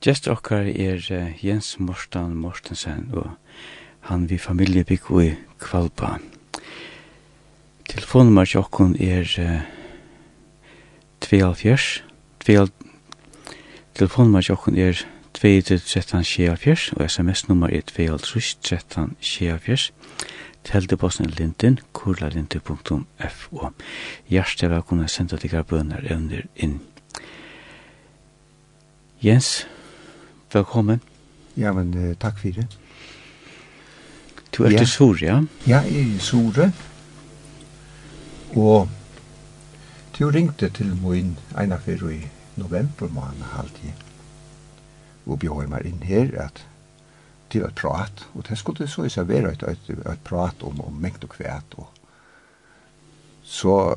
Gjest okkar er Jens Morstan Mortensen og han vi familjebygg i Kvalpa. Telefonnummer til okkon er uh, 2,5 Telefonnummer til okkon er 2,13,7 og sms-nummer er 2,13,7 Teldeposten er lintin, kurlalintin.fo Hjertet velkomna senda til bønner under inn. Jens, velkommen. Ja, men uh, takk for det. Du er ja. til Sur, ja? Ja, jeg er Sure. Og du ringte til min ene for i november måned halvtid. Og bjør meg inn her at til et prat, og det skulle så især være et, et, et prat om, om mengt og kvæt. Og så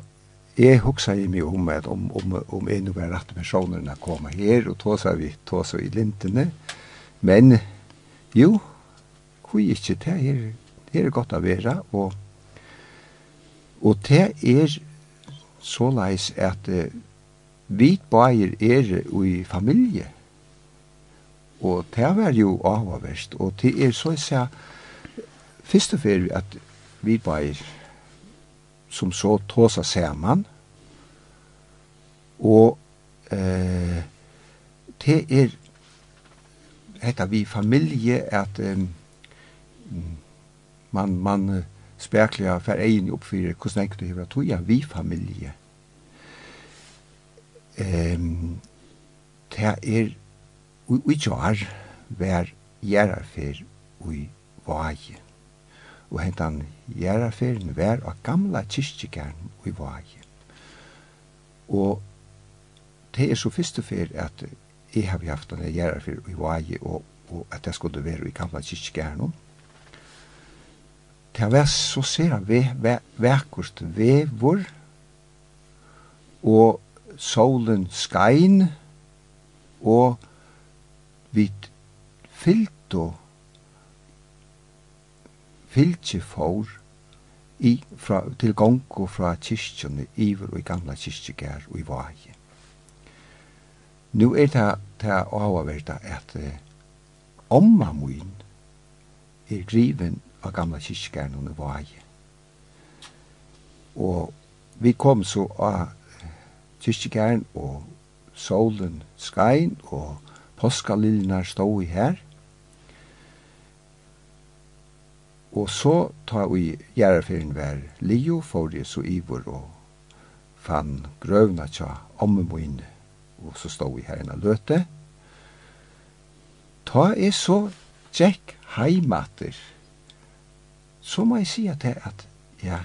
jeg husker i meg om at om, om, om en nå rett personen her, og tåsa vi tåsa i lintene. Men jo, hvor ikke det her, det er godt å være, og, og det er så leis at uh, vi bare er i familie. Og det var jo avhverst, og det er så jeg sier, først og fremst at vi bare som så tåsa saman, og eh, det er hetta vi familie at um, man, man spekler for egen oppfyrir hvordan enk du hever toja vi familie. Um, det er ui tjar vær gjerarfer ui vage og hentan jæraferien vær av gamla kyrkjegæren i Vage. Og det er så første fyr at jeg har haft en jærafer i Vage og, og at jeg skulle være i gamla kyrkjegæren. Det var så ser ve, ve, vekkust vevor og solen skein og vi fyllt og fylgje fór i, fra, til gongu fra kyrkjene iver og i gamla kyrkjegær og i vage. Nu er det det avverda at eh, omma min er griven av gamla kyrkjegæren og i vage. Og vi kom så av kyrkjegæren og solen skein og påskalilnar stå i her Og så ta vi gjerraferien vær Lio for det så ivor og fann grøvna tja omme moin og så stå vi her enn løte. Ta er så tjekk heimater så må jeg si at, at ja,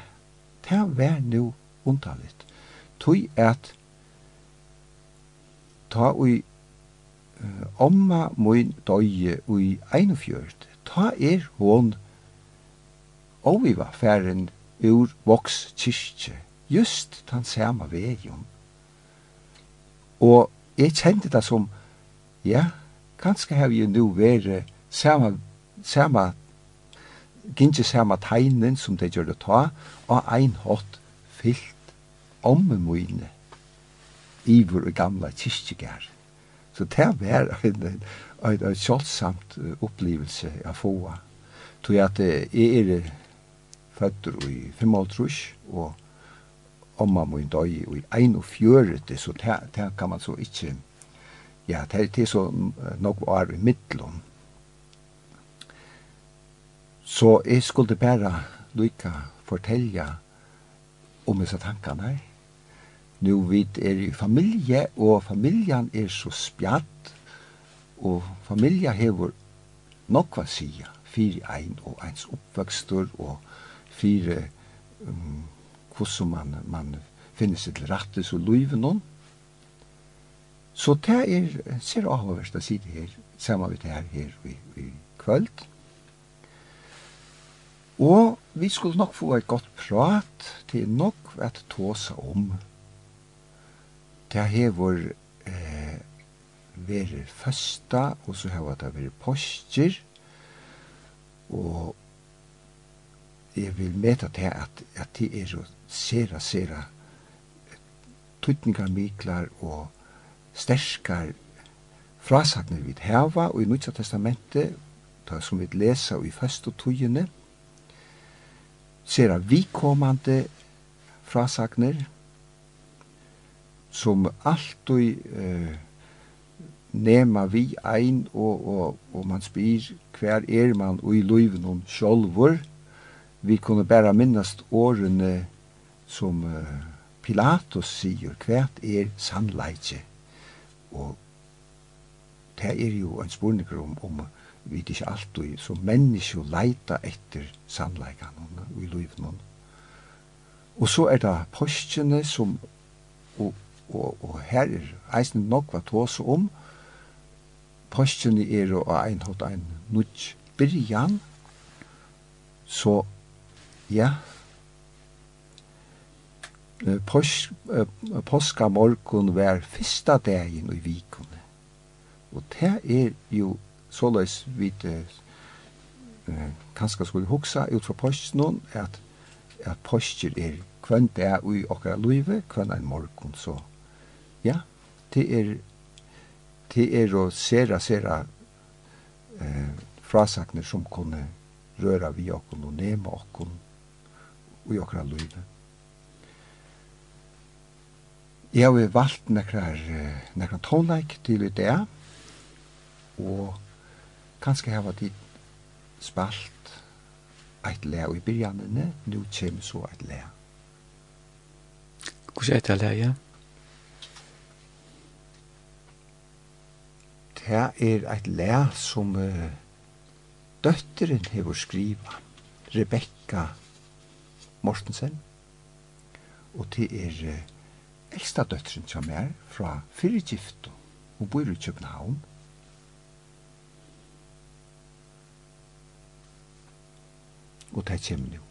det vær nu undalit. Tui at ta ui uh, omma moin døye ui einofjørt, ta er hon og vi var færen ur voks kyrkje, just den samme veien. Og jeg kjente det som, ja, kanskje har vi nu vært samme, samme, gynne samme tegnen som det gjør det ta, og ein hatt fyllt omme mine iver og gamla kyrkjegær. Så det var en, en, en, en kjolsamt opplevelse jeg få. Tror jeg at jeg er føtter i 55 og omma min dag i 41, så det kan man så ikke, ja, det er så nok var i middelen. Så jeg skulle bare lykke fortelle om disse tankene her. Nu vid er i familie, og familjan er så spjatt, og familja hever nokva sia fyrir ein og eins oppvøkstur, og fire um, hvordan man, man finner seg til rette så livet noen. Så det er, ser av å si det her, sammen med det her, her i, i kvöld. Og vi skulle nok få et godt prat til nok at tåse om. Det har vært eh, vært første, og så har det vært postjer, og jeg vil meta til at, at det er så sera, sera tøytningar og sterskar frasagner vi heva og i Nutsa Testamentet, ta som vi lesa og i første tøyene, sera vikommande frasagner som alltid eh, nema vi ein og, og, og man spyr hver er man og i løyven om sjolvor, vi kunne bare minnast årene som uh, Pilatus sier, kvært er sannleitje. Og det er jo en spurning om, om vi ikke alltid som mennesker leita etter sannleikene i livet. Og så er det postene som, og, og, og her er eisen nok hva tås om, postene er og ein hatt ein nudj byrjan, så Ja. Eh påska morgon var fyrsta dagen i vikene. Og det er jo såleis vi eh, kanskje skulle huksa ut fra påsken at, at påsker er kvann det er i okra luive, kvann en morgon. Så ja, det er det er å sera, sera eh, frasakner som kunne røra vi okkon og nema okkon i okra livet. Jeg har valgt nekrar, nekra tonleik til i det, og kanskje hava dit spalt eit le i byrjanene, nu kjem så eit le. Hvordan er det le, ja? Det er eit le som uh, døtteren hever skriva, Rebekka Mortensen. Og det er eh, eldsta døtteren som er fra Fyrirgifto. Hun bor i København. Og det kommer nå.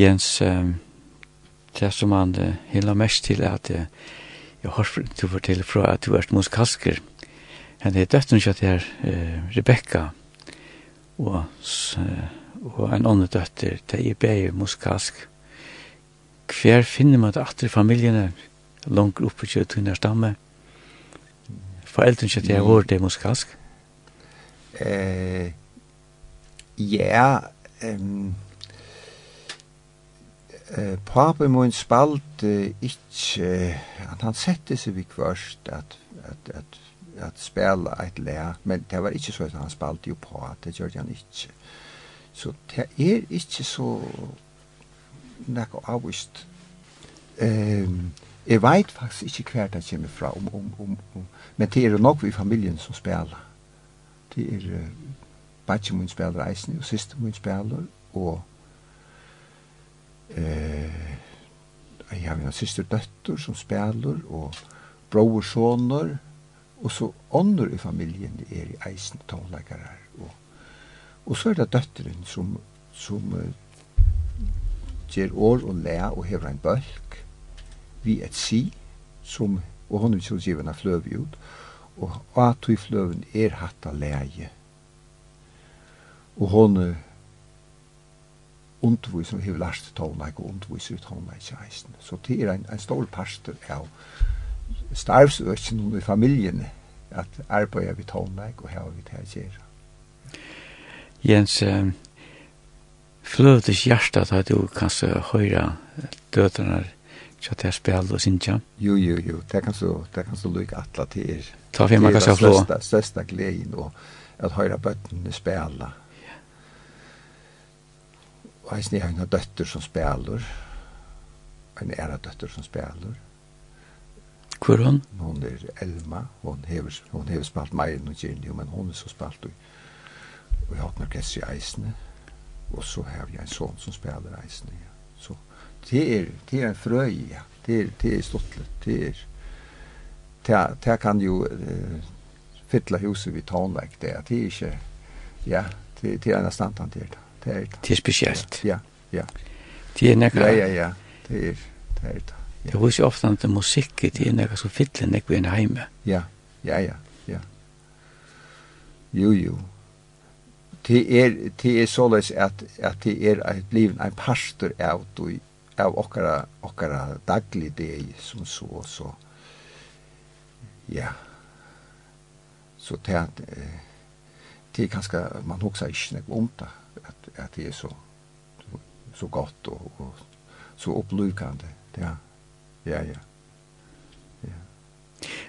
Jens, um, det som han uh, hela mest til er at jeg har du fortelle fra at du er musikalsker. Han er døtten døtteren kjøtt uh, Rebecca, og, uh, og en annen døtter, det er bare musikalsk. Hver finner man det atter i familiene, langt oppe til tunne stamme. Foreldren kjøtt her, hvor det er musikalsk? Eh, ja, um eh, papi mun spalt eh, ikkje, at han sette seg vi kvørst at, at, at, at spela eit lea, men det var ikkje så at han spalt jo på, det gjorde han ikkje. Så det er ikkje så nekko avvist. Um, jeg veit faktisk ikkje hver det kommer fra, om, om, om, om. men det er nok vi familien som spela. Det er uh, batje mun spela reisende, og siste mun spela, og eh, jeg har en syster døtter som spiller, og bror soner, og så ånder i familien er i eisen tonleikere. Og, og så er det døtteren som, som uh, gjør år og læ og hever en bølg, vi et si, som, og hun så ikke en fløv ut, og at i fløven er hatt av leie. Og hun undervis som hever lært tonleik og undervis i tonleik eisen. Så det er en, en stor parster av starvsøkken i familien at arbeider vi tonleik og hever vi til å gjøre. Jens, um, fløtes hjertet at du kanskje høyre dødene Så det er spil og sinja. Jo, jo, jo. Det kan så, det kan så lykke atla til er. Ta fyrir man kan så flå. Det er den største gleden og at høyre bøttene spiller. Og eisen jeg har en døtter som spiller. En æra døtter som spiller. Hvor er hun? Hun er Elma. Hun hever, hun hever spalt meg i Nigeria, men hun er så spalt og vi har hatt orkester i eisene. Og så har vi en son som spiller eisene. Ja. Så det er, det er en frøy, ja. Det er, det er stortlet. Det er, det, det kan jo uh, fytle huset vid tonverk det. Det er ikke, ja, det, det er en stand han til det det er det. Det er spesielt. Ja, ja. Det er nekka... Ja, ja, ja, det er det. Er det. Ja. Jeg husker ofte at musikk, det er nekka så fylle nekka enn heime. Ja, ja, ja, ja. Jo, jo. Det er, det er såleis at, at det er et liv, en pastor av, av okkara, okkara daglig deg, som så, så. Ja. Så det er, det er kanskje, man hoksa ikke nek om det at det er så, så godt og, og så opplykande. Ja, ja, ja. ja.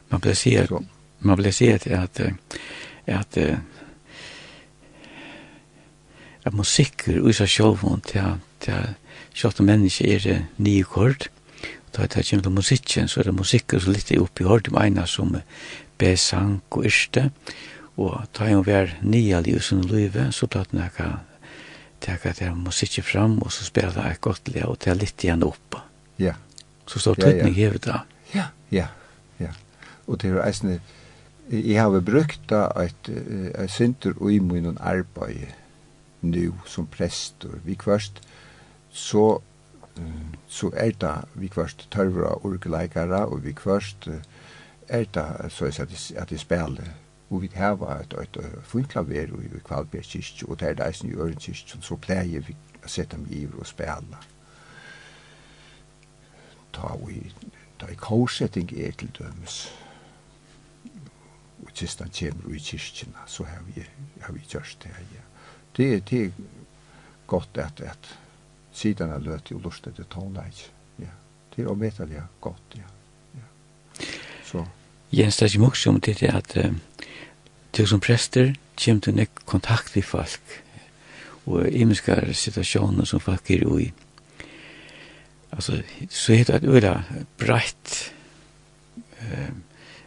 Man blir se att, man blir se at at at at musikker og seg sjål til at sjål til mennesker er nye kort. Da det kommer til musikken, så er det musikker som litt er oppe i hord, med ene som besank og yrste. Og da er hun var nye i som løyve, så tatt hun ikke teka må sitte fram og så spela det eit godt lea og ta litt igjen oppa. Ja. Så står tøytning ja, ja. hevet da. Ja, ja, ja. Og det er eisne, jeg har brukt da et, et synder og imun og arbeid nu som prestor. Vi kvørst, så så er det vi kvørst tørvra orgeleikere og vi kvørst er det så at jeg spiller og vi hava et, et, et fint klaver i Kvalberg kyrkje, og det er reisen i Øren kyrkje, så pleier vi å sette dem i og spela. Ta vi ta i korsetting er til dømes, og kistan kommer i kyrkjena, så har vi, har vi gjørst det her, ja. Det, det er godt at, at sidan er løt og lust etter tonleik, ja. Det er omvettelig godt, ja. ja. Så. Jens, det er ikke mye om det at uh, Til som prester kjem til nek kontakt i folk og imenskar situasjoner som folk er ui. Altså, så heter det øyla breit eh,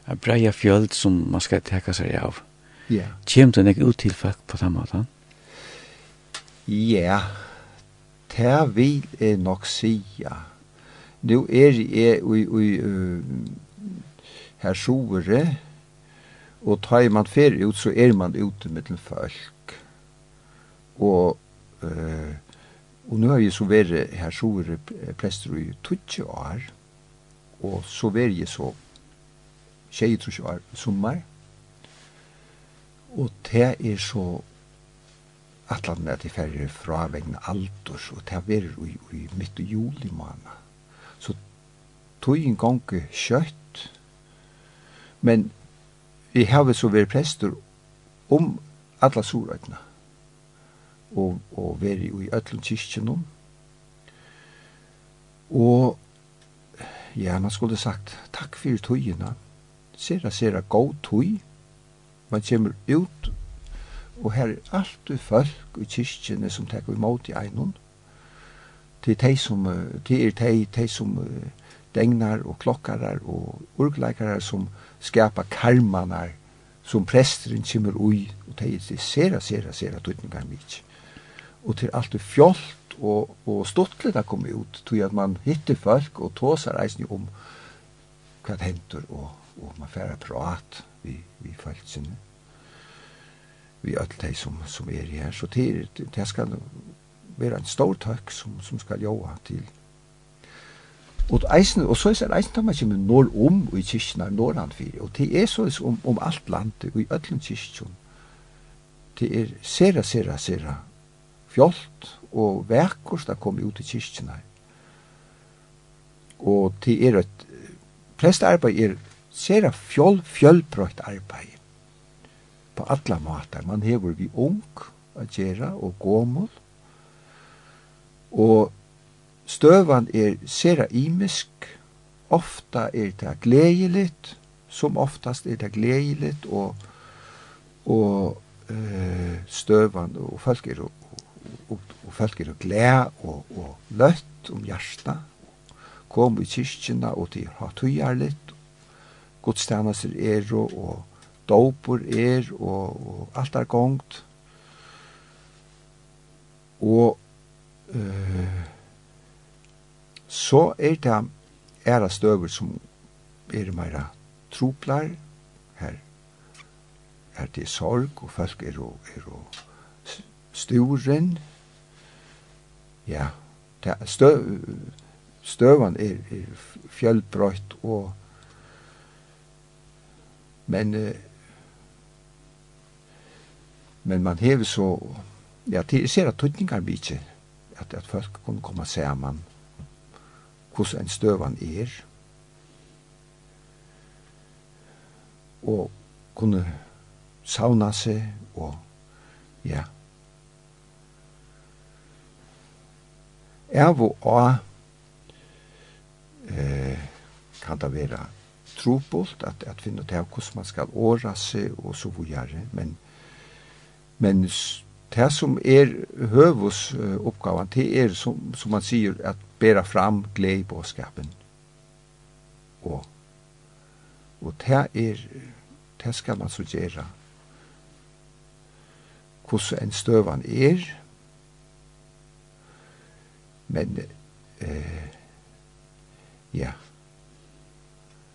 uh, breia fjöld som man skal teka seg av. Ja. Yeah. Kjem til nek ut til folk på den måten? Ja, det vil jeg nok sija. Nå er jeg ui, ui, uh, her sjore, og tar man fer ut så er man ute med til folk og uh, og nu har jeg så vært her så er prester i 20 år og så vært jeg så 23 år sommer og det er så atlan at jeg færre fra vegna alders og det er i, i midt i juli måned så tog en gang kjøtt men vi har så vært prester om alla sorøytene og, og vært i øtlen kyrkjen om. Og ja, man skulle sagt takk for tøyene. Sera, sera god tøy. Man kommer ut og her er alt du folk i kyrkjene som tar imot i einon. Det er de som, det er de, de som uh, degnar og klokkarar og urgleikarar som skapa karmanar som presteren kommer ui og det er sera, sera, sera tøytningar mykje. Og til alt er fjolt og, og stortlet har kommet ut, tog at man hittir folk og tåsar eisen om hva det henter og, og man færa prat vi, vi folk sinne vi öll de som, som er her. Så til det skal være en stor takk som, som skal joa til Og eisen, og så er eisen tar man kommer nord om i kyrkjene, norr fyrir, og det er så om, om alt landet, og i öllum kyrkjene. Det er sera, sera, sera fjolt og vekkurs da kom ut i kyrkjene. Og det er et prestarbeid er sera fjoll, fjollbrøkt arbeid på alla måter. Man hever vi ung, a gjera og gomul og Støvan er sera imisk, ofta er det gledeligt, som oftast er det gledeligt, og, og uh, støvan, og folk er, og, og, og folk er glæd og, og løtt om hjärsta, kom i kyrkjena og til ha tøyarligt, godstjenester er og, og dopor er og, og alt er gongt, og uh, så er det æra støver som er meira troplar her. Er det sorg og folk er og, er og sturen ja det støv støvan er, er fjølbrøtt og men men man hever så ja, til, er ser at tøtningar mykje at, at folk kunne komme saman hvordan en støvan er, og kunne sauna seg og ja. Av og av eh, kan det være trobult at, at finna ut av hvordan man skal åra seg og så vågjere, men, men det som er høvus oppgaven, det er som, som man sier at bera fram glede på skapen. Og, og det er, det skal man så gjøre. Hvordan en støvan er, men eh, ja,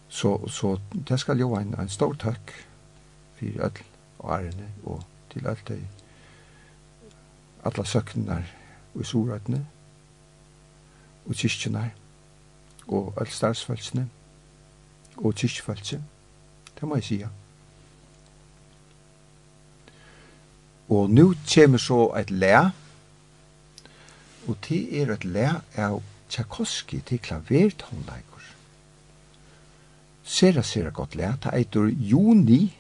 så, så det skal jo en, en stor takk for alle årene og til alt det, alla söknar og i sorøtene og kyrkjene og alle starsfølsene og kyrkjefølse. Det må jeg sige. Og nu kommer så et lær, og det er et lær av Tchaikovsky til klavertonleikur. Sera, sera godt lær, det eitur juni,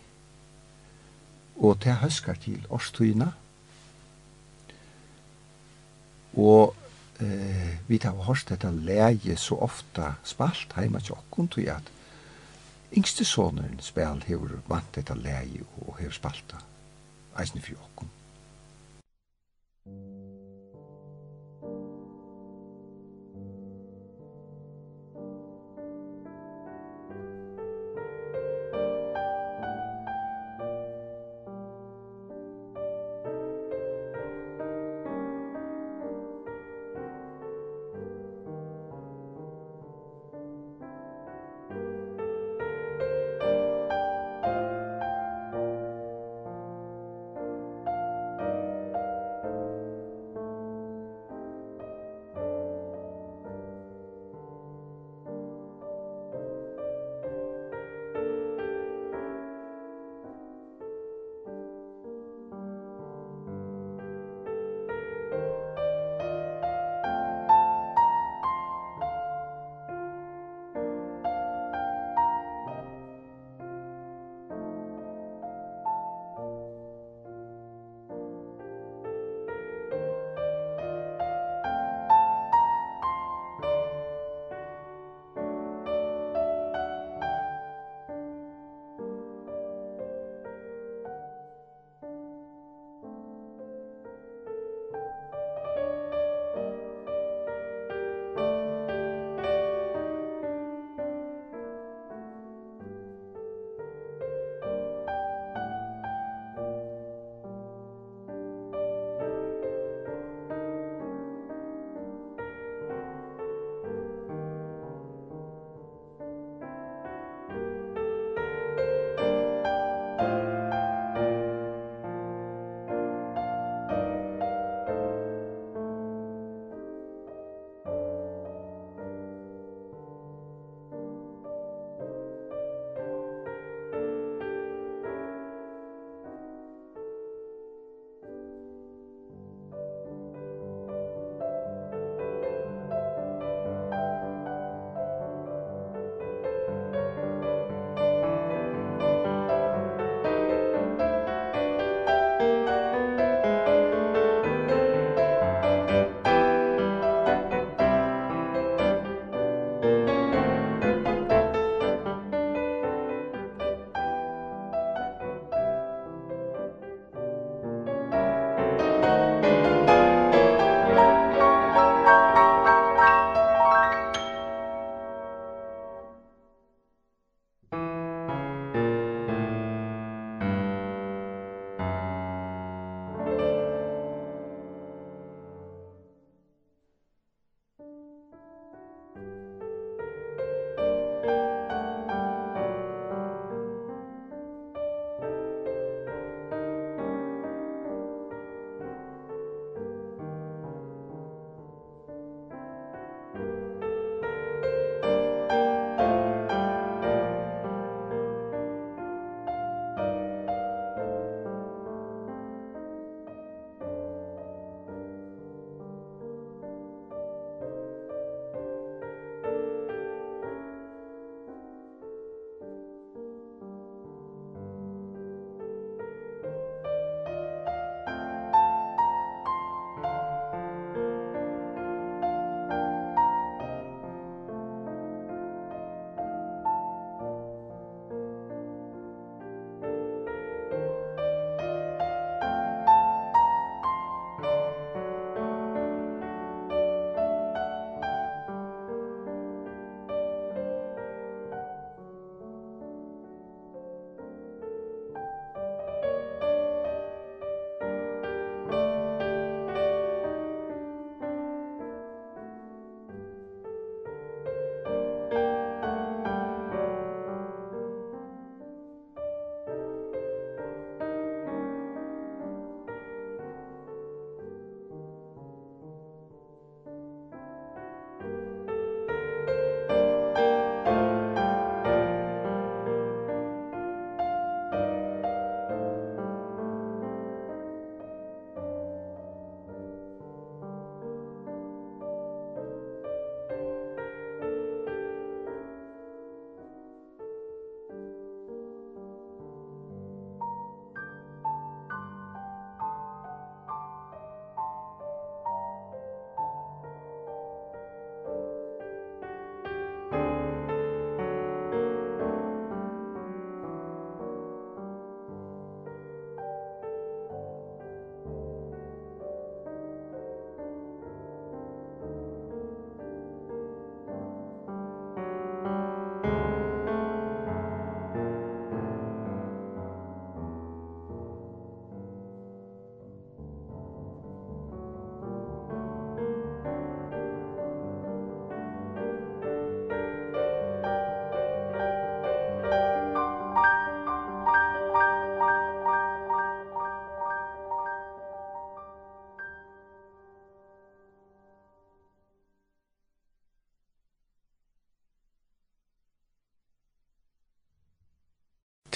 og det høskar til årstøyna. Og eh, vi har hørt dette leie så ofta spalt heima til okkun til at yngste sonen spil hever vant dette leie og hever spalta eisne for okkun. Thank you.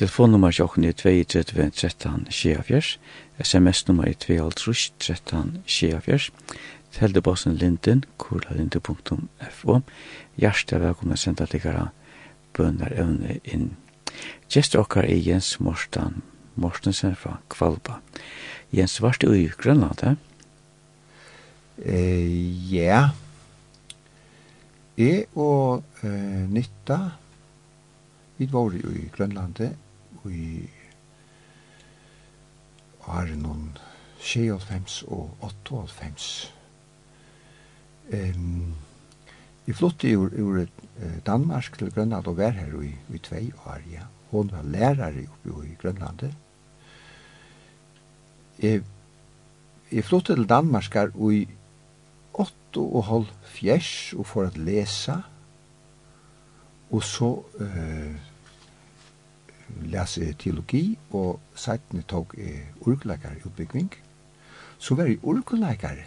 Telefonnummer tjokken er 32 13 24, sms-nummer er 52 13 24, teldebossen linden, kurlalinde.fo, hjertet velkommen senda liggara bønner evne inn. Gjester okkar er Jens Morstan Morstensen fra Kvalba. Jens, var du i Grønland, he? Eh, ja. Jeg og eh, Nytta, vi var jo i Grønlandet i åren om 95 og 98. Um, I flyttet ur, ur Danmark til Grønland og var her i, i tvei år, ja. Hun var lærere oppe i Grønlandet. Jeg, jeg flyttet til Danmark her i 8 og halv fjers og for at lese. Og så... Uh, lese teologi, og seitene tok jeg urgleikar Så var jeg urgleikar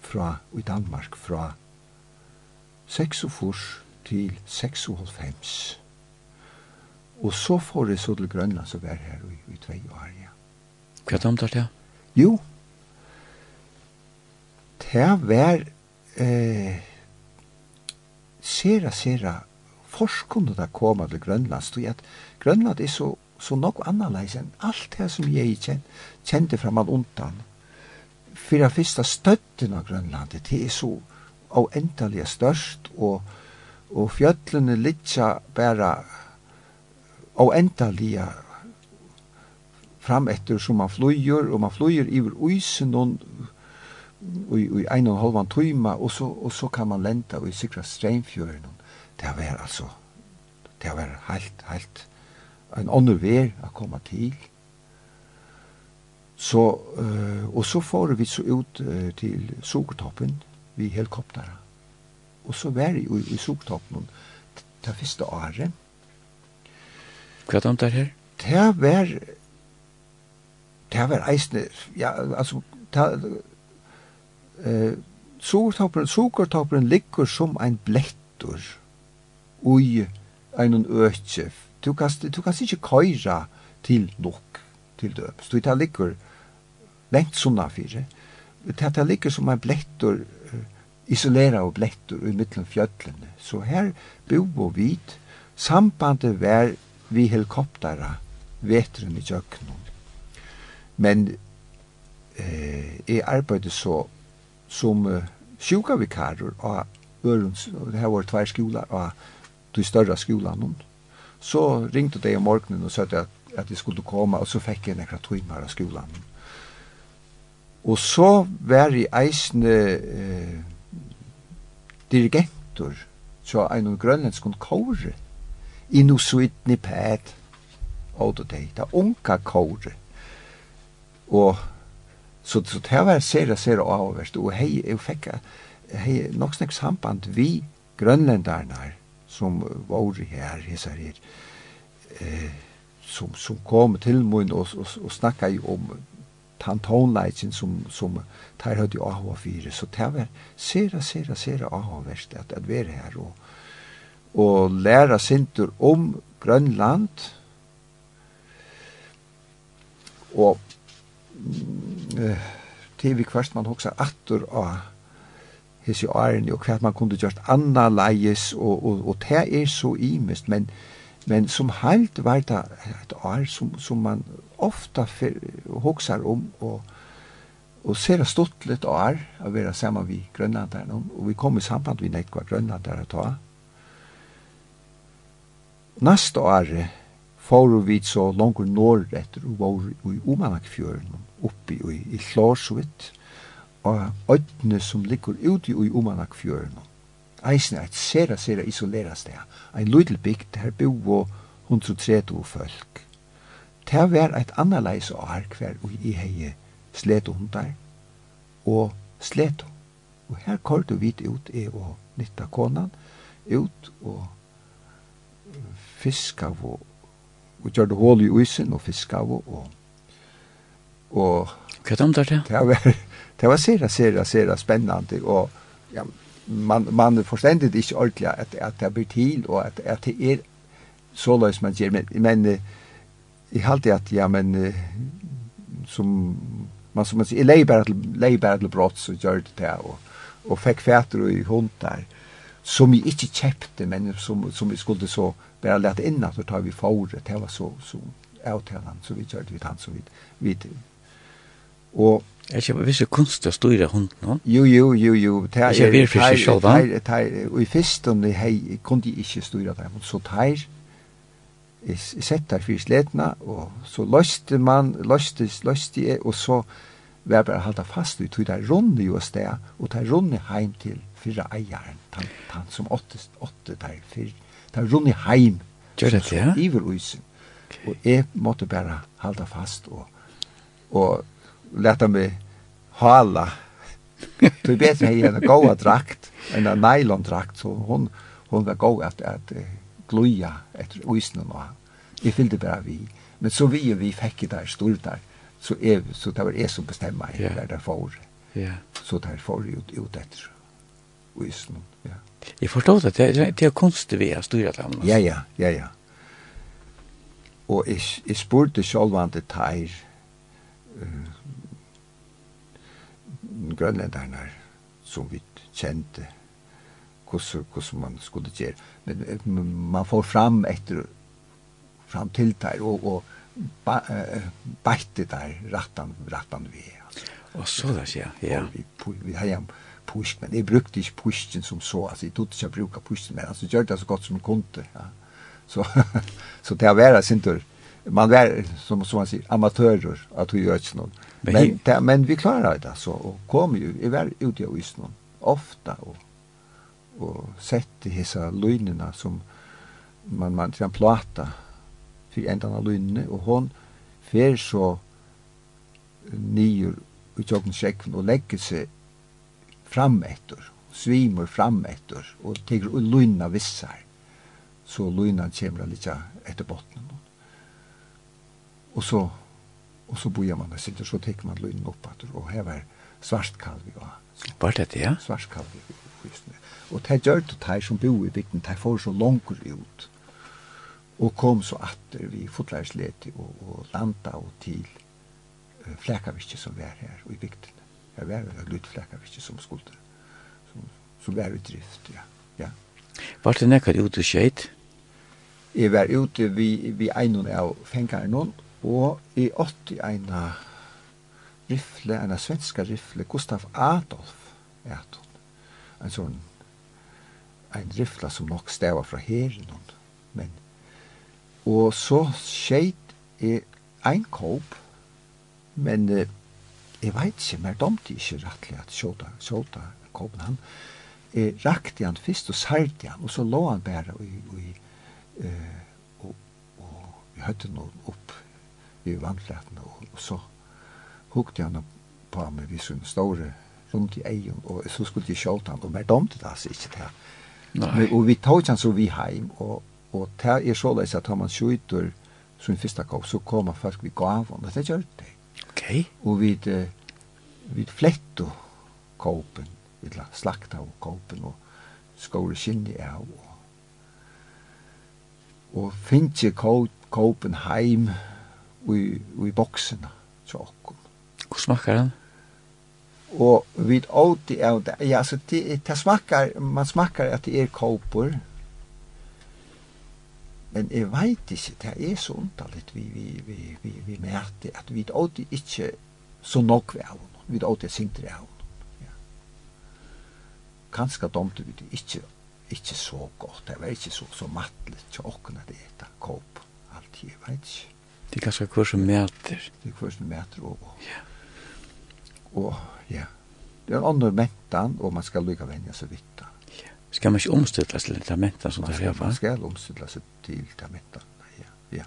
fra, i Danmark fra 46 til 96. Og så får jeg så til Grønland, så var her i, i tvei år, ja. Hva er det ja? Jo, det var eh, sera, sera forskunde da koma til Grønland, stod at Grønland er så, så nok annerledes enn alt det som jeg kjent, kjente fra man undan. For det første støtten av Grønland, det er så avendelig størst, og, og fjøtlene litja bare avendelig fram etter som man flyger, og man flyger över isen og i, i en og halvan tøyma, og så, og så kan man lenta og i sikra streimfjøren. Det var altså, det var helt, helt, en ånder ver å komme til. Så, uh, og så får vi så ut uh, til Sogertoppen vi helikoptera. Og så var jeg i, i Sogertoppen det første året. Hva er det her? Det var det var eisne ja, altså det, uh, Sogertoppen Sogertoppen ligger som ein blettor ui en økje Du kan, du kan ikke køyra til nok, til døp. Så det ligger lengt sunna fire. Det tar ligger som en blettor, isolera og blettor i mittlen fjøtlene. Så her bo og vit, sambandet var vi helikoptera vetren i kjøkkenen. Men eh, jeg arbeidde så som eh, sjukavikarer og Ørunds, det her var tvær skoler og de større skolene. Så ringte de om morgenen og sa at, at de skulle komme, og så fikk jeg nekra timer av skolan. Og så var jeg eisende eh, dirigentor, så en av grønlandskon kåre, inu suitni pæt, og det er unka kåre. Og så, så det var sere, sere avverst, og hei, jeg fikk hei, nok snakk samband vi grønlendarnar, som var her, hesar her, eh, som, som kom til mun og, og, og snakka om tan tonleikin som, som tar høyt i AHA 4, så det var sera, sera, sera AHA-verst at, at være her og, og læra sintur om Grønland. Og eh, til vi kvart man hoksa atur av hese årene, og hva man kunne gjort anna leies, og, og, og det er så imest, men, men som heilt var det et år som, som man ofta hoksar om, og, og ser det stått litt år, å være sammen med grønlanderen, og vi kom i samband vi nekva grønlanderen ta. Neste år får vi så langt nordretter, og var i Omanakfjøren, oppi i, i og og øytene som ligger ute i Omanakfjøren. Eisen er et sera, sera isolera sted. Ein lydel bygd, her bo 130 folk. Det var et annerleis år hver og i hei sleto hundar og sleto. Og her kort vi ut i og nytta konan ut og fiska og, og gjør det hål i uisen og fiska og og Hva er det om det? Det var det var sera, sera, sera spännande och ja, man, man förstår det inte ordentligt att, att det blir till och att, att det är så löst man ger. Men, men jag halte att, ja men, som man som man säger, lejbär till, lejbär till brott så gör det det och, och fick fäter i hundar som vi inte köpte men som, som vi skulle så bara lätt innan så tar vi fåret. Det var så, så avtalan så vi körde vi han så vi vi och Er ikke visse kunst å styre hunden nå? Jo, jo, jo, jo. Det er vi for seg selv, da? Og i festen, hei, kunne de ikke styre dem. Så teir, jeg sett der for sletene, og så løste man, løste, løste jeg, og så var jeg bare halda fast ut, og det runde jo sted, og det runde heim til fyrre eieren, han, han som åtte, åtte der fyr, det runde heim. Gjør det, ja? Iver uisen. Og jeg måtte bare halda fast, og, og leta meg hala. Det er bedre i en goa drakt, enn en nylon drakt, så hon, hon var god at, att gloja etter uisne och Jeg fyllde bare vi. Men så vi og vi fikk det där stort der, så, er, så det var jeg som bestemmer yeah. der det får. Yeah. Så där for ut, ut etter uisne. Ja. Jeg forstår det, det, er, det er kunstig vi har styrt dem. Ja, ja, ja, ja. Og jeg, jeg spurte själv han det här, uh, grønlenderne som vi kjente hvordan, hvordan man skulle gjøre. Men man får fram etter fram til der og, og ba, uh, beite der rattan, rattan vi er. Altså. Og så da ja. ja. Vi, vi har jo push, men jeg brukte ikke pushen som så, altså jeg tog ikke å bruke pushen, men altså gjør det så godt som jeg kunne. Ja. Så, så det har vært sin tur. Man var, som, som man sier, amatører, at vi gjør ikke noe Men, men, det, men vi klarar det så och kom ju i väl ut jag i isen ofta och och sett dessa lönerna som man man kan plata för ändarna lönne och hon fer så nior ut och checken och lägger sig fram efter svimmer fram efter och tar lönna vissar. Så lönna kommer lite efter botten och så Og så bojer man det sitter, så tekker man lønnen opp at og her var svart kalv, og. Var det det, ja? Svart kalv, og. Og det gjør det de som bor i bygden, de får så langt ut. Og kom så atter vi fotlærslet og, og landa og til uh, flekavirke som var her og i bygden. Jeg var vel litt flekavirke som skulle, som, som var i drift, ja. ja. Var det nekket ute skjeit? Jeg var ute vi, vi egnet av fengaren noen, Og i 80 eina rifle, eina svenska rifle, Gustav Adolf Adolf. En sånn en rifle som nok stava fra heren men og så skjeit i ein kåp men eh, jeg veit ikke mer domte ikke rettelig at sjåta, sjåta kåpen han Jeg rakte han først og særte han og så lå han bare i, i, eh, og, og, og høyte opp i vannflaten, og og så hukte han på meg vid sånne store rundt i egen, og så skulle jeg kjølte han, og mer domte det altså ikke det. Men, og vi tar ikke han så vi heim, og, og det er så løs at man skjøter sin første kopp, så kommer folk vi gav han, og det gjør det. Ok. Og vi, vi flett kåpen, vi slakta av kåpen, og skåre skinni av, og, og finnes kåpen heim, og i, i boksen til okkur. Hvor smakkar den? Og vi åti av det, ja, altså, det, det smakkar, man smakkar at det er kåpor, men jeg veit ikke, det er så underligt vi, vi, vi, vi, vi mærte, at vi åti ikke så nok vi av henne, vi åti sindri av henne. Ja. Kanskje domte vi det ikke, ikke så godt, det var ikke så, så mattelig til åkken at det er kåp, alt jeg veit ikke. Det er ganske hver som mæter. Det er hver som mæter og... Ja. Og, ja. Det er en annen mentan, og man skal lykka venja seg vitt. Ja. Skal man ikke omstille seg til mentan som det er? Man skal omstille seg til den mentan, ja. ja.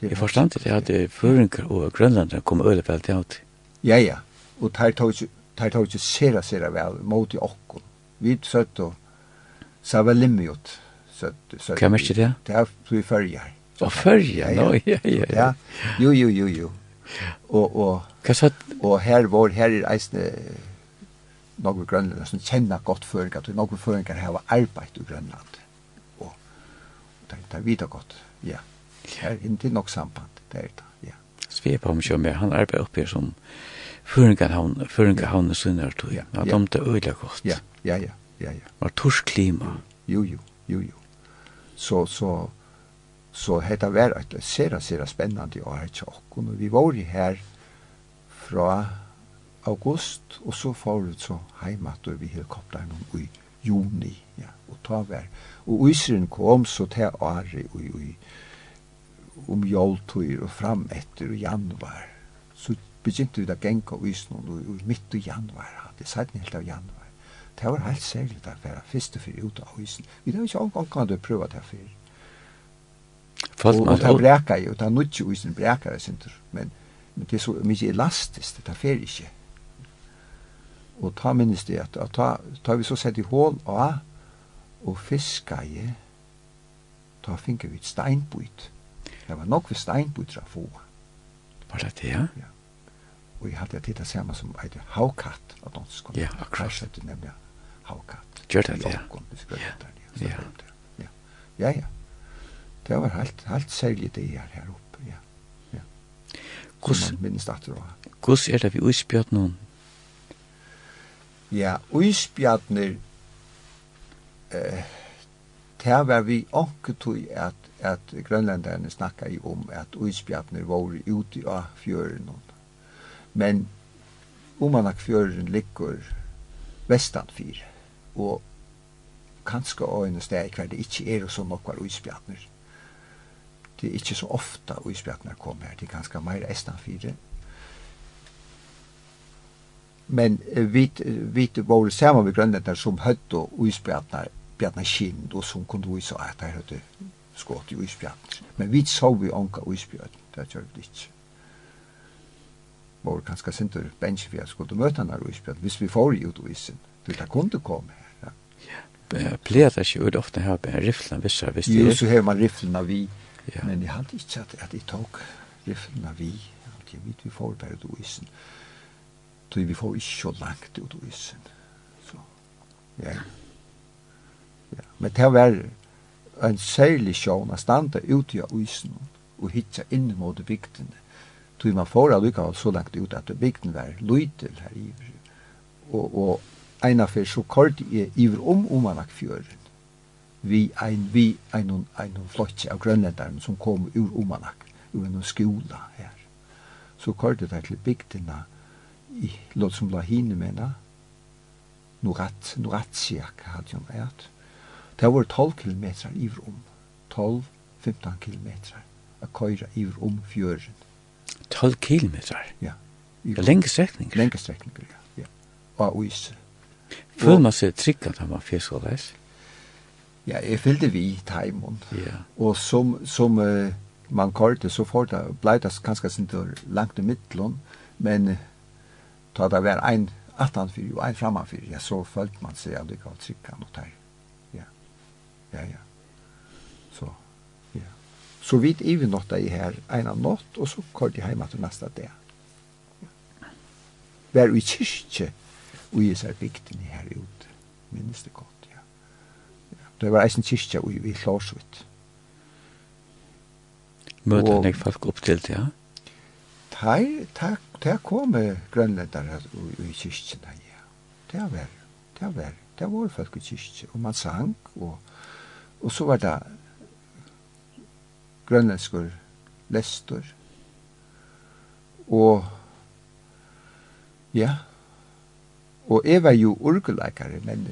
Det er forstand det at Føringer og Grønlander kom øyne vel til alt. Ja, ja. Og det tar ikke sera, sera vel mot i okkon. Vi søtt og sa vel limmiot. Hva merker det? Det er vi fyrir her. Og fyrja, ja, ja, ja, ja. Jo, jo, jo, jo. Og, og, og her var, her er eisne noen grønlander som kjenner godt føringar, at noen føringar har arbeid i Grønland. Og, og det, er vidar godt, ja. Her er ikke nok samband, det er det, ja. Svepa om Kjømme, han arbeider oppe her som føringarhavn, føringarhavn og sunnar tog. Ja, ja. De det øyla godt. Ja, ja, ja, ja, ja. Var torsk klima. Jo, jo, jo, jo. Så, så, Så hetta var et sera, sera spennande år til okken, og vi var her fra august, og så forut så heimater vi helikopteren i juni, ja, og ta vær. Og Ísren kom så til Ari og i om joltøyr og fram etter og januar. Så begynte vi da genka Ísren og, og midt i januar, hadde sett helt av januar. Det var helt særlig da, for første fyrir ut av Ísren. Vi hadde ikke omgang kan du prøve det fyrir. Fast man tar bräka ju, tar nutch ju isen bräka det synter. Men men det är så mycket elastiskt det tar fer inte. Och ta minst det att ta tar vi så sett i hål och och fiska ju. Ta finka vid steinbut. Det var nog vi steinbut där få. Var det det? Ja. ja. Och jag hade tittat samma som heter havkatt av dansk. Ja, akkurat. Det nämnde havkatt. Gjør det, ja. Ja, ja. Ja, ja det var helt, helt særlig det her her oppe, ja. ja. Hvordan man minnes det da? Hvordan er det vi uispjøt noen? Ja, uispjøtner, eh, det var vi anke tog at, at grønlenderne snakka i om at uispjøtner var ute av fjøren. Men omanak fjøren ligger vestanfyr, og kanskje øyne steg hver det ikke er så nok var uispjøtner det er ikke så ofta og i kom her, det er ganske mer estan fire. Men vi, vi var saman med grønnetene som høtt og uispjatnar bjarna kind og som kunde vise at det høtte skått i uispjatnar. Men vi så vi anka uispjatnar, det gjør vi ikke. Vår ganske sinter bensin vi skulle møte han her uispjatnar, hvis vi får ut uisen, det er kunde komme her plejer det ikke ut ofte her på riflen, hvis jeg visste det. Jo, så har man riflen av vi, Ja. Men jag hade inte att, att jag tog rifflarna vi. Jag vet vi får bara ut isen. Så vi får ikke så langt ut isen. Så, ja. ja. Men det var en særlig sjån å stande ut av isen og hitte inn mot bygdene. Så man får allikevel så langt ut at bygden var lytel her i. Og, og ena för så kort i iver om om man fjøren vi ein vi ein ein flotch av grønlendaren som kom ur Omanak ur en skola her. Så kørte det til bygdina i lot som la hine mena Norat, Noratsiak hadde jo vært. Det var 12 km iver om. 12-15 km. a køyra iver om fjøren. 12 km. Ja. Ja, lenge strekninger? Lenge strekninger, ja. ja. Og is. Føler man seg trygg at han var fjeskoleis? Ja, jeg fylte vi taimon. Ja. Og som, som uh, man kortet, så får det, blei det kanskje ikke langt i midtelen, men uh, ta det var en attanfyr og en framanfyr, ja, så følte man seg at det gav trykkan og teg. Ja, ja, ja. Så, ja. Så vidt i vi nåtta i her ein av nått, og så kort jeg heima til nasta dag. Ja. Vær i kyrkje, og i sær bygden her ute, minnes det godt det var eisen kyrkja i, i Klarsvitt. Møter nek folk opp til det, ja? Nei, det kom grønlendere i kyrkjene, ja. Det var, det var, det var folk i kyrkje, og man sang, og, og så var det grønlendskur lester, og ja, og jeg var jo orgeleikere, men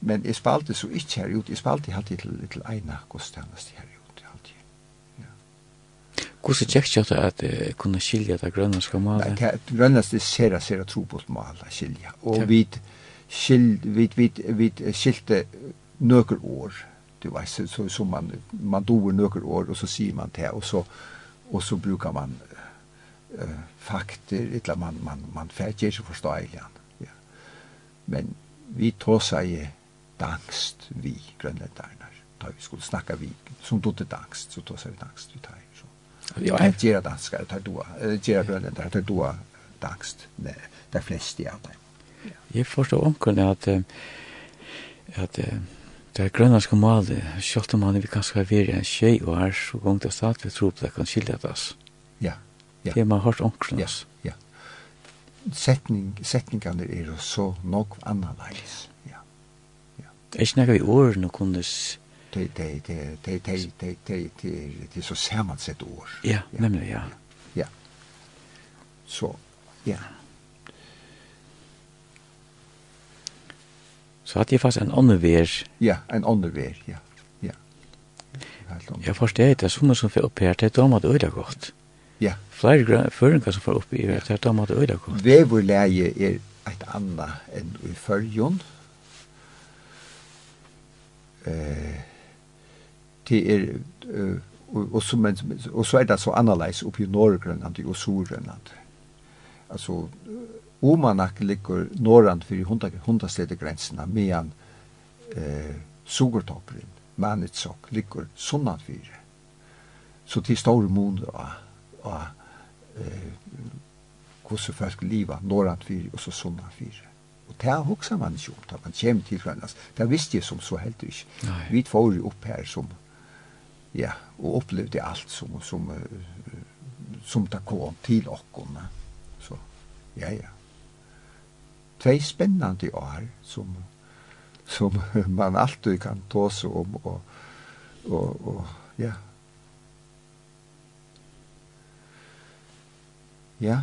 Men jeg spalte så ikke her ut. Jeg spalte alltid til, til eina godstjeneste her ut. Alltid. Ja. Hvordan tjekk kjøtt at uh, kunne skilje det grønlandske malet? Nei, det grønlandske ser jeg ser jeg trobult malet skilje. Og vi skilte nøkker år. Du vet, så, så, så man, man doer nøkker år, og så sier man det, og så, og så brukar man uh, fakter, eller man, man, man færger forstå eilig. Ja. Men vi tåsa i dagst vi grønlendarnar. Da vi skulle snakka vi, som dotte dagst, så tåsar vi dagst vi tar. Så. Ja, jeg gjerra danskar, tar doa, gjerra grønlendar, tar doa dagst, det er flest i av dem. Jeg forstår omkring at at det er grønlandske malet, selv om man er kanskje vært en tjej og her, så gong det stadig vi tror på det kan skilja das. Ja, ja. Det er man hørt omkring oss. Ja, ja. Setning, setningene er jo så nok annerledes Det er ikke noe vi årene kundes... Det er så samansett år. Ja, nemlig, ja. Ja. Så, ja. Så hadde jeg fast en annen vær. Ja, en annen vær, ja. ja. Jeg forstår det, sånne som får opp her, det er damer det øyla godt. Ja. Flere føringer som får opp i her, det er damer det øyla godt. Veverleie er et annet enn i førjon. Ja eh det är och så men och så är det så analys upp i Norrgrönland och Sydgrönland. Alltså Omanak ligger norrand för 100 100 gränserna medan eh Sugurtopprin, Manitsok ligger sunnand för. Så till stor mån och eh hur så folk leva norrand för och så sunnand för. Og det har man ikke om, da man kommer til Grønlands. Det visste jeg som så helt ikke. Nei. Vi får jo opp her som, ja, og opplevde alt som, som, som det kom til okken. Så, ja, ja. Tvei spennende år som, som man alltid kan ta seg om, og, og, og, ja. Ja,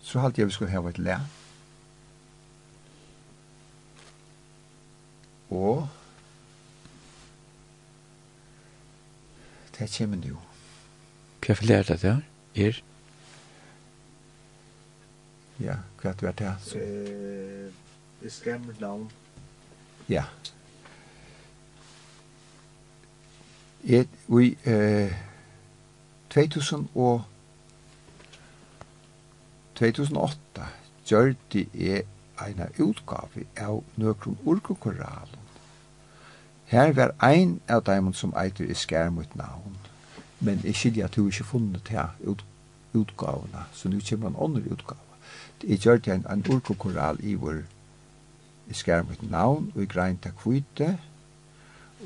så halte jeg vi skulle ha et lært og det kommer nu. Hva er lært det der? Er? Ja, hva er det der? Så... Eh, navn. Ja. Et, vi, eh, 2000 og 2008 gjør det er eina utgave av nøkron urkokoralen. Her var ein av dem som eitur i skær mot navn, men jeg skilja at hun ikke funnet til ut, utgavene, så nu kommer en ånder utgave. Jeg gjør det en, en urkokoral i vår i skær mot navn, og i grein til kvite,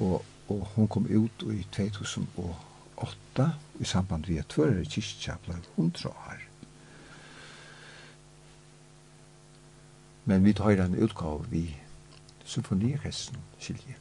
og, og hun kom ut i 2008 i samband med at tvører kyrkja ble hundra år. men vi tar en utgave vi symfoniorkestren skiljer.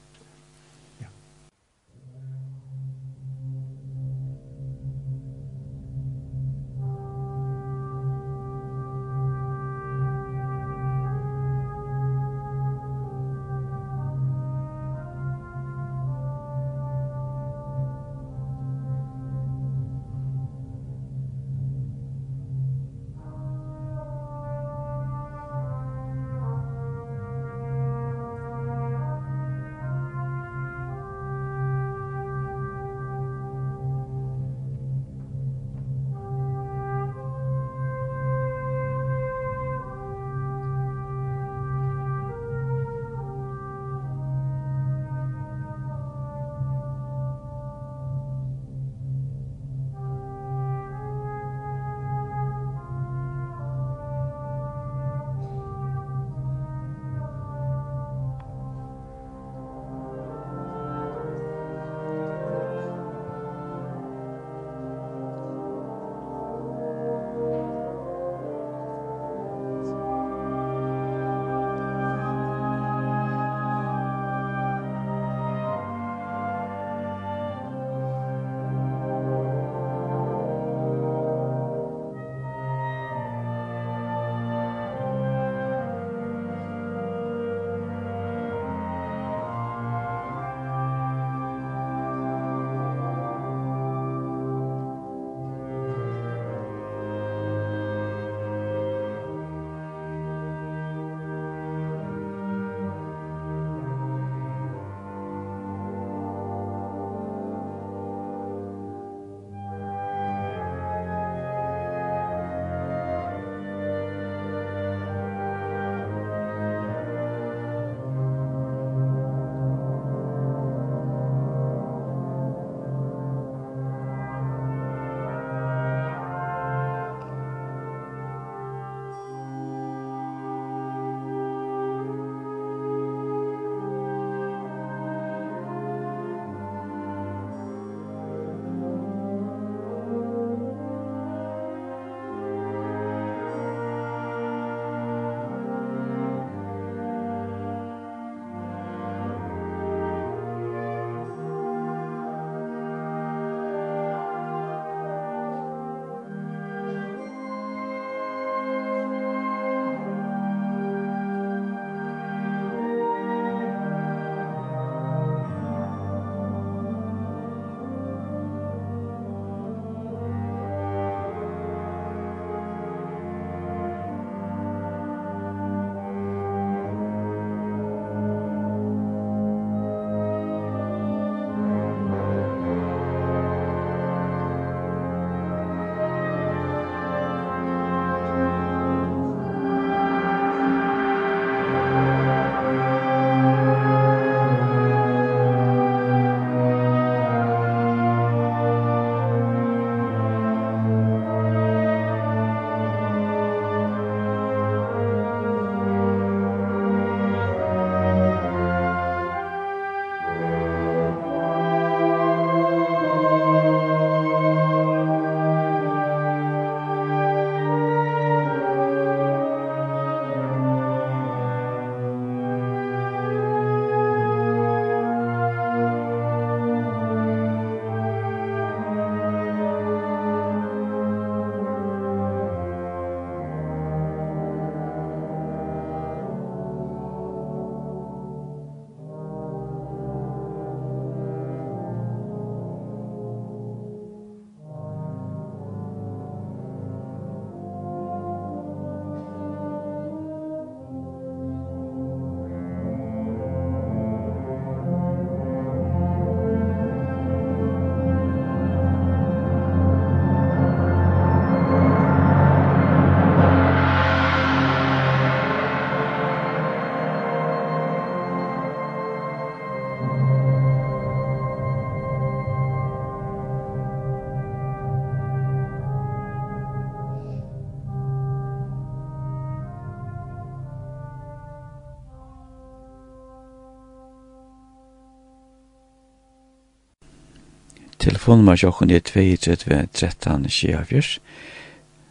Telefonnummer jokken er 32 13 24.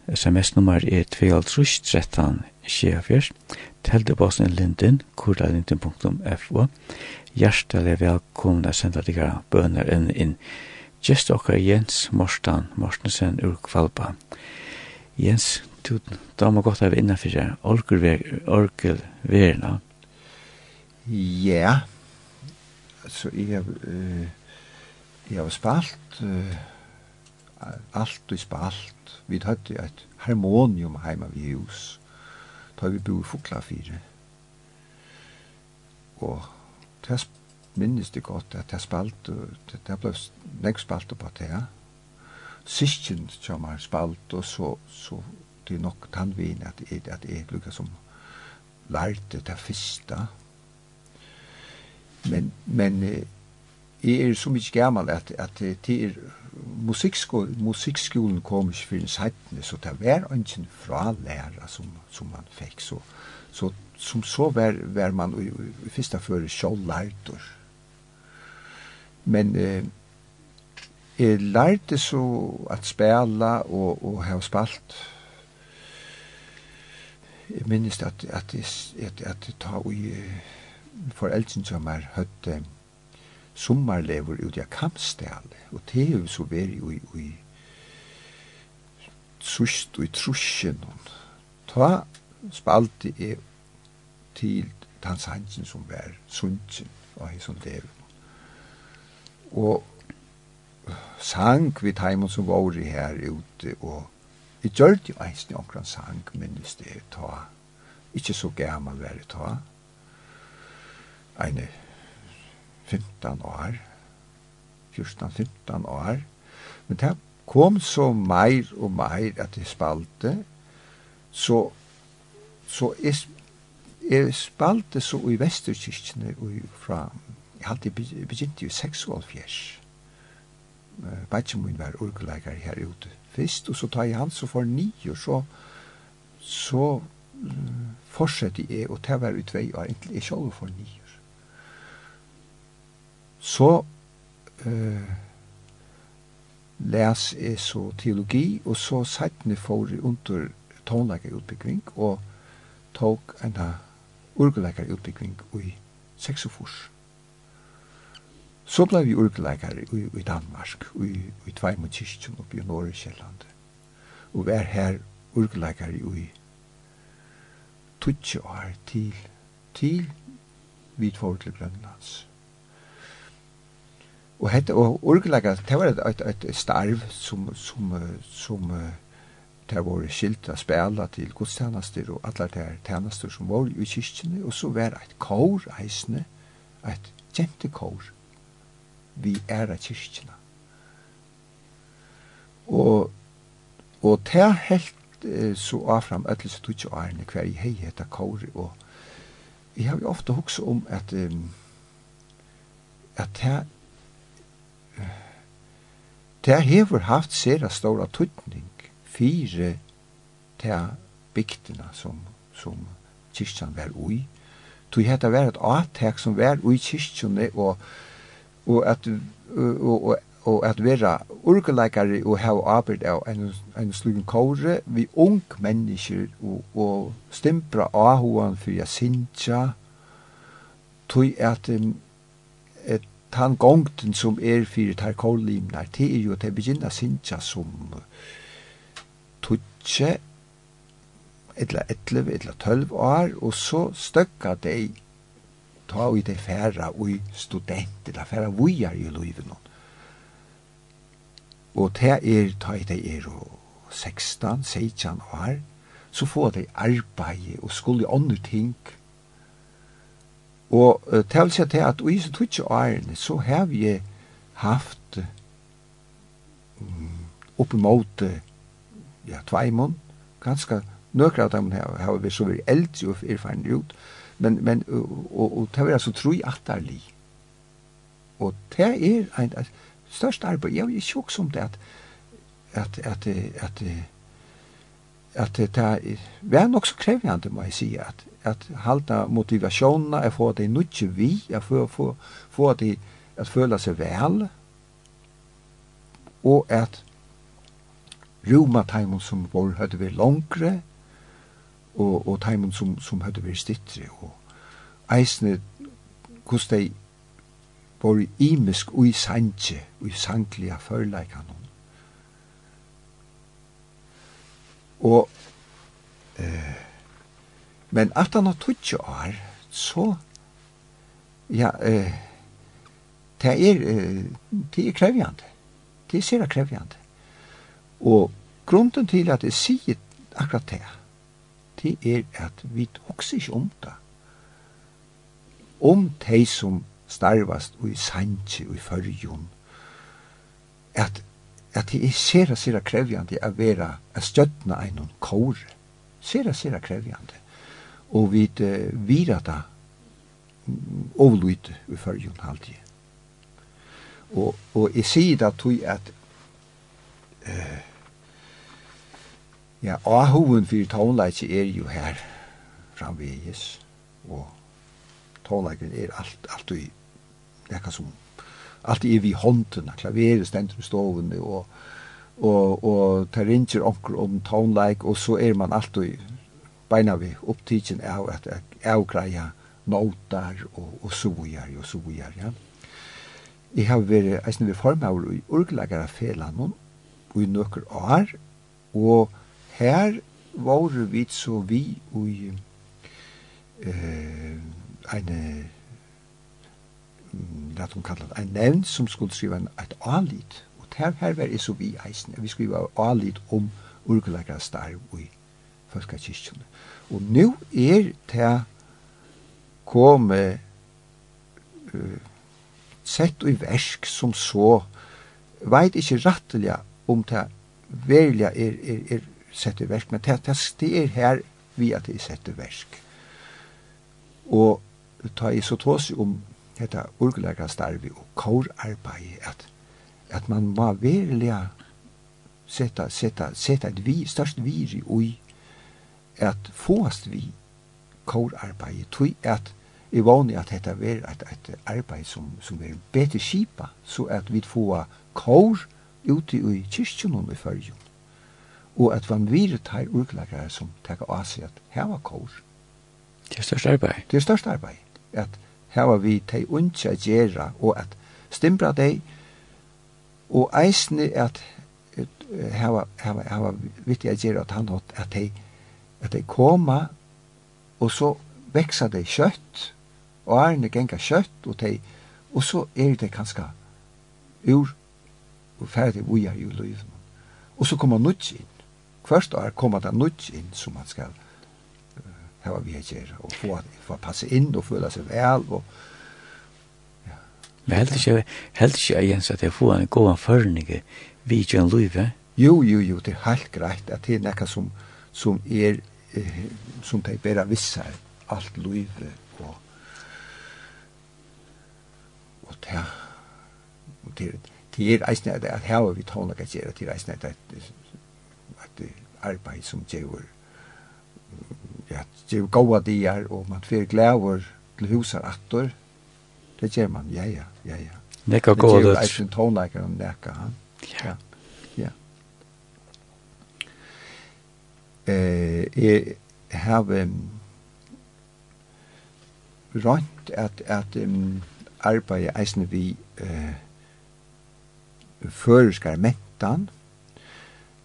SMS-nummer er 22 13 24. Teltebossen er linden, kurlalinden.fo. Hjertelig velkommen å sende deg bønner inn inn. Gjest dere Jens Morstan Morstensen ur Kvalpa. Jens, du damer godt av innenfor deg, orkelverna. Ja, så jeg... Uh Jeg har spalt, uh, alt og spalt. Vi hadde et harmonium heima vi hus. Da vi bo i Fokla 4. Og det minnes det godt at jeg spalt, det, det ble nek spalt på det. Sistjen som har spalt, og så, så det er nok tannvin at jeg, at jeg lukket som lærte det første. Men, men jeg er så mykje gammal at, at det er musikkskolen kom ikke for en seitene, så det var ikke fra lærer som, som man fikk. Så, så, som så var, var man i, i første før selv lærte. Men eh, jeg lærte så at spela og, og ha spalt jeg minnes at, at, at, at, at, at ta og foreldrene som er høtte eh, sommarlever ut i Kampstale, og det er jo så veri ui, ui, trusht og i trusjen. Ta spalte jeg til Tansansen som var sunnsyn og hei som lever. Og sang vi taimon som var i her ute, og jeg gjør det jo eisen i omkran sang, minnes det ta, ikke så gammal var det ta, eine 15 år, 14-15 år, men det kom så meir og meir at jeg spalte, så, så jeg, jeg spalte så i Vesterkirkene fra, jeg hadde begynt jo 6,5 Bætje min var orkeleikar her ute fyrst, og så tar jeg han så for nio, så, så uh, fortsetter jeg, og det var i tvei år, inntil jeg sjálf for nio. Så eh, les jeg så teologi, og så seitene for under tonlegerutbygging, og tok en urgelegerutbygging i 46. Så blei vi urgelegare i, i Danmark, i, i Tveim og oppe i Norge Kjelland. Og vi er her urgelegare i Tutsi år til, til vi tfor til Grønlands. Og hette og orgelaga, det var et, et, et starv som, som, som det var skilt å spela til godstjenester og alle de tjenester som var i kyrkjene, og så var det et kår eisende, et kjente kår vi er av kyrkjene. Og, og det er helt eh, så avfram ødelig så ikke årene hver i hei heta kår, og jeg har jo ofte hoksa om at um, at det det hever haft sera stora tutning fire til bygdina som, som kyrkjan var ui. Tog hetta var et atek som var ui kyrkjane og, og at og, og, og at vera urgeleikare og hava arbeid av en, en slugen kåre vi ung mennesker og, og stimpra ahoan fyrir jeg sintja tog at um, et tan gongten som er fyrir tar kålimnar, det er jo at det begynner sinja som tutsi, etla 11, etla 12 år, og så støkka dei ta i dei færa ui student, etla færa vujar i luiven. Og det er ta i dei er 16, 16 år, så får dei arbeid og skulle andre ting, Og uh, til å si til at i så tutsi årene så har vi haft um, oppimot ja, tveimån, ganske nøkker av dem har, har vi så vært eldre og erfaren ut, men, men og, og, og det var altså tro i atterlig. Og det er en, en størst arbeid, jeg er sjokk som det at at at at at at det er nok så krevende, må jeg si at at halda motivasjonen, att få att det är vi, att få, få, få att, det, att føla seg vel, och att roma timon som var høyde vi langre, och och timon som som høyde vi stittre och eisne kost de var imisk ui sanje ui i sankliga og eh Men at han har tutsi år, så, ja, eh, det er, eh, det er krevjande. Det er sera krevjande. Og grunden til at jeg sier akkurat det, det er at vi hokser ikke om det. Om de som starvast og i sanje og i fyrjun, at, at det er sera, sera krevjande å være, å støtna en kåre. Sera, sera krevjande og vi uh, virata overlute i fyrjun halvtid. Og, og jeg sier da tog at uh, ja, ahoven for tonleitje er jo her framvegis og tonleikeren er alt, alt i nekka som alt er vi håndtena, klaveret stendur i stovene og og og tar injer onkel om tonleik og så er man alt alltid beina vi opptidsen av at avgreia notar og, og sojar og sojar, ja. Jeg har vært eisen vi formaver i urglagara felan og i nøkker år, og her var vi så vi i eh, en det hun kallar en nevn som skulle skriva en, et alit, og her, her var jeg så vi eisen, vi skriva alit om urglagara starv i folkakirkjene. Og nu er det komme uh, sett i versk som så veit ikkje rattelig om det verilig er, er, er sett i versk, men det, det er her vi at det er sett i versk. Og ta i så tås om dette orgelægrastarvi og kårarbeid at, at man må verilig setta, setta, setta et vi, størst viri ui at fåast vi kårarbeid, tog at jeg vanlig at dette er et, et arbeid som, som er bedre skipa, så at vi får kår ute i kyrkjen og i fyrjen. Og at man virer tar urklagere som tar av seg at her var kår. Det er størst arbeid. Det er størst arbeid. At her var vi til ikke å gjøre, og at stimbra deg, og eisne at her var, her var, her var vittig å gjøre at han hatt at de at de koma, og så veksa de kjøtt, og ærene genga kjøtt, og, de, og så er de kanskje ur, og ferdig vujar jo løyven. Og så kommer nuts inn. Først år kommer det nuts inn, som man skal uh, hava vi her, og få, få passe inn, og føle seg vel, og Men helt ikke, helt ikke, Jens, at jeg får en god anførning vi ikke en løyve. Jo, jo, jo, det er helt greit at det er nekka som, som er eh, som de bare visser alt livet og og det og det er eisne at, at her vi tåna kan gjøre til eisne at at arbeid som gjør ja, gjør gode dier og man får glæver til huset atter det gjør man, ja, ja, ja, ja Nekka gode det. gjør er eisne tåna kan nekka han. Ja. ja. eh, jeg har um, rønt at, at um, arbeidet eisen vi eh, føreskar mentan.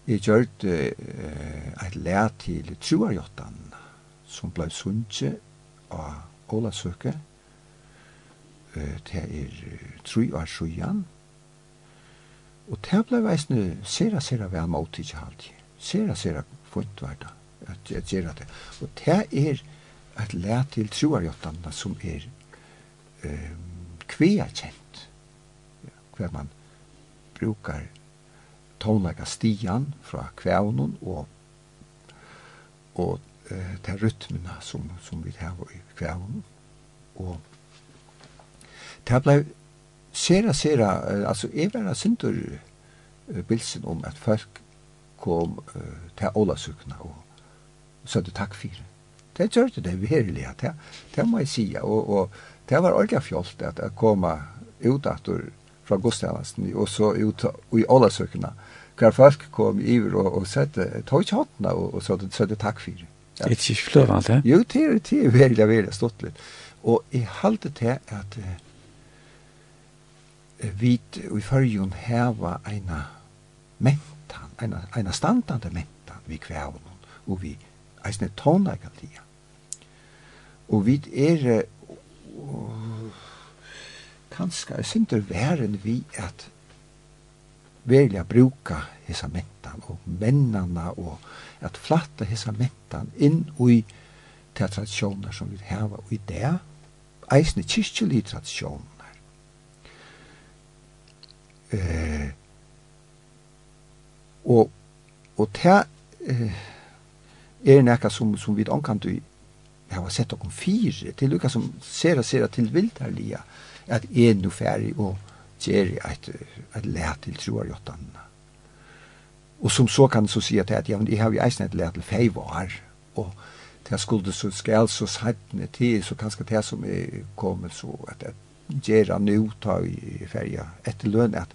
Jeg gjør eh, et lær til truarjottan som blei sunnje av Ola Søke. Eh, det er tru av sjujan. Og det blei eisen sera, sera vel mot ikke halvtid. Sera, sera fint var det, at jeg gjør det. Og det er et lær til troarjottene som er eh, kvea kjent. Hver man brukar tonlaga stian fra kveavnen og og eh, til rytmene som, som vi har i kveavnen. Og det blei sera, sera, altså jeg var sindur bilsen om at folk kom uh, til Ålasukna og sødde takk for. Det gjør det det herlig, det, det må jeg si, og, og det var ordentlig fjolt at jeg kom ut etter fra Gustavsen og så ut i Ålasukna, hver folk kom iver og, og sette tog ikke håndene og, og så sødde takk for. Ja. Det er ikke fløvende? det? Jo, det er, det er veldig, veldig stått litt. Og jeg halte til at uh, vi i førjon heva eina menn eina eina standande mentan vi kvævun og vi eisne tónleika. Og vi er kanska sindur væren vi at velja bruka hesa mentan og mennana og at flatta hesa mentan inn i til tradisjoner som vi hava og i det eisne kyrkjelig tradisjoner. Eh, Og, og ta eh, er nekka som, som vi omkant du har sett okkom fire, til lukka som ser og ser til vildarlia, at er no ferdig og gjer et, et lært til troar jottanna. Og som så kan så si at ja, men jeg har jo eisen et let til feivar, og det skulle så skal så sættne til, så kanskje det som er kommet så, at, at gjera nu ta i ferja etter løn, at,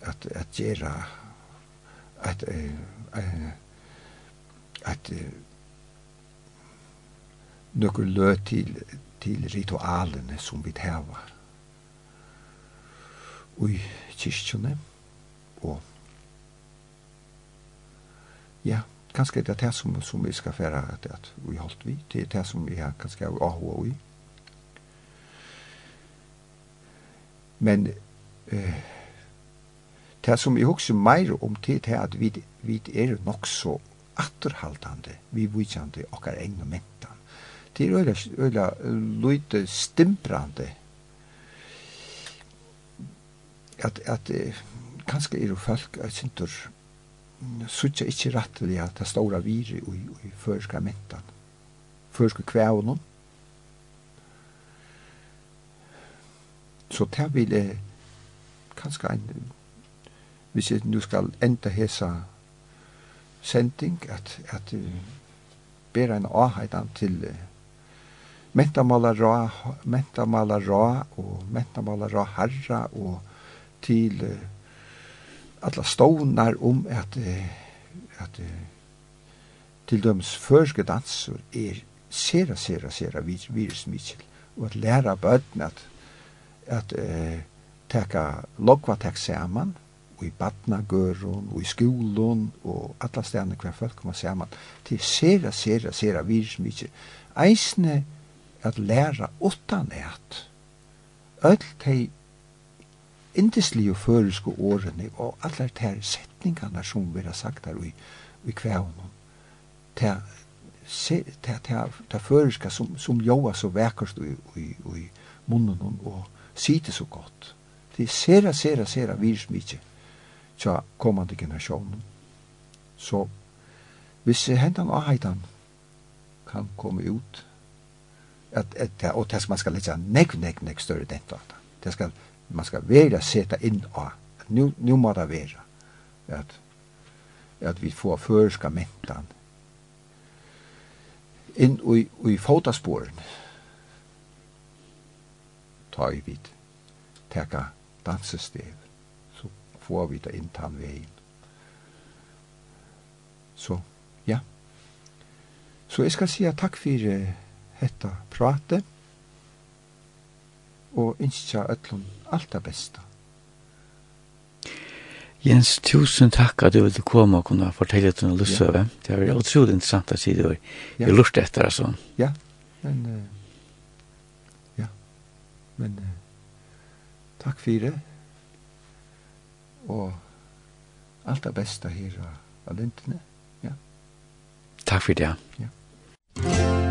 at, at gjera at at nokkur lø til til ritualene som vi tæva Ui kyrkjene og ja, kanskje det er det som, som vi skal fære at, at vi holdt vi det er det som vi har kanskje av AHO i men eh, Det som jeg husker mer om tid er at vi, vi er nok så atterhaldande, vi vitsjande okkar egne mentan. Det er øyla, øyla løyde stimprande at, at kanskje er folk er sintur sutja ikkje rattelig at det ståra viri i, i førska mentan, førska kvævunum Så det vil kanskje en hvis jeg nu skal enda hesa sending, at, at uh, bera en avheitan til uh, mentamalera, mentamalera og mentamalera herra og til uh, alla stånar om at, uh, at uh, til døms førske danser er sera, sera, sera virusmikkel og at læra bøtten at, at uh, teka logva tek saman og i badnagøren, og i skolen, og alla stedene hver folk kommer saman. til er sera, sera, sera virus mykje. Eisne at læra åttan et. Öll tei indisli og føreske årene, og alla ter setningarna som vi har sagt her i, i kvævnum. Ta se, te, te, føreske som, som joa så vekkast i, i, i munnen og sitte så godt. Det er sera, sera, sera virus mykje tja kommande generasjonen. Så hvis hendan og heitan kan komme ut, at, at, og det man skal lesa nekk, nekk, nekk større dent av det. Det skal, man skal være seta inn av, at nu, nu må det være, at, at vi får førska mentan inn i, i fotasporen ta i vid teka dansesteg får vi det inn tann veien. Så, ja. Så jeg skal si takk for dette prate og innskja öllum alt det beste. Jens, tusen takk at du ville komme og kunne fortelle denne løsøve. Ja. Det var utrolig interessant å si det var. Ja. Jeg lurte etter, altså. Ja, men... Uh, ja, men... Uh, takk for det og alt det beste her av lintene. Ja. Takk for det. Ja.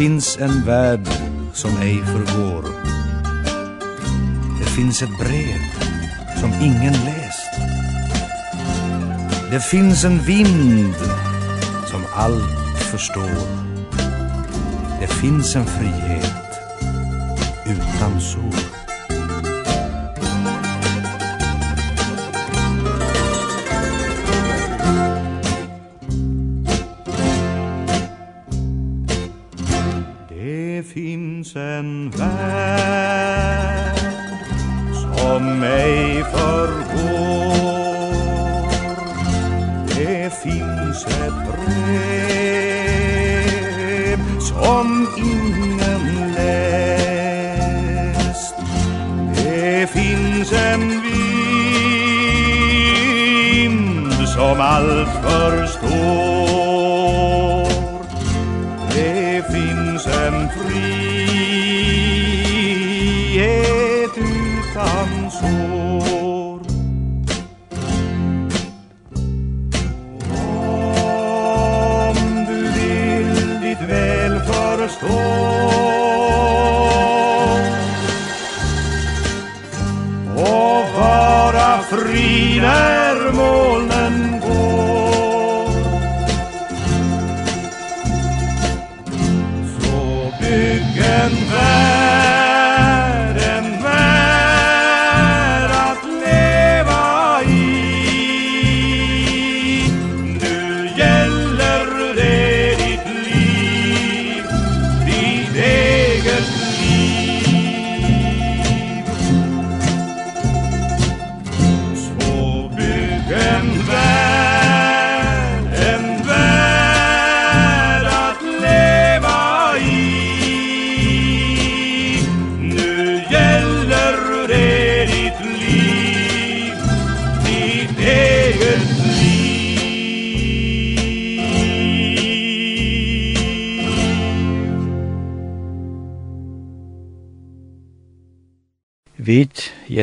finns en värld som ej förgår. Det finns ett brev som ingen läst. Det finns en vind som allt förstår. Det finns en frihet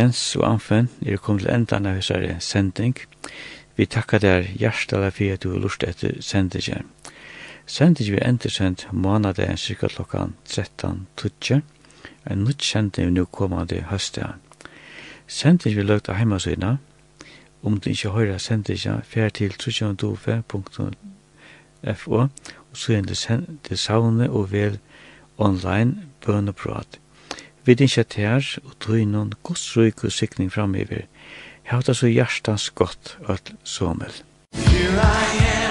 Jens og Anfen er kommet til endan av hessare sending. Vi takkar der hjertala for at du har lust etter sendingen. Sendingen vi endersendt månadag cirka klokkan 13.20. En nytt sending vi nu komande høstet. Sendingen vi løgt av heimasøyna. Om du ikke høyra sendingen, fer til trusjondove.fo og så er det savne og vel online bøneprat. Vi dinskja ter og tog tøynon godsrøyk og sikning framöver. Hauta så hjertans godt, at somel. Here I am.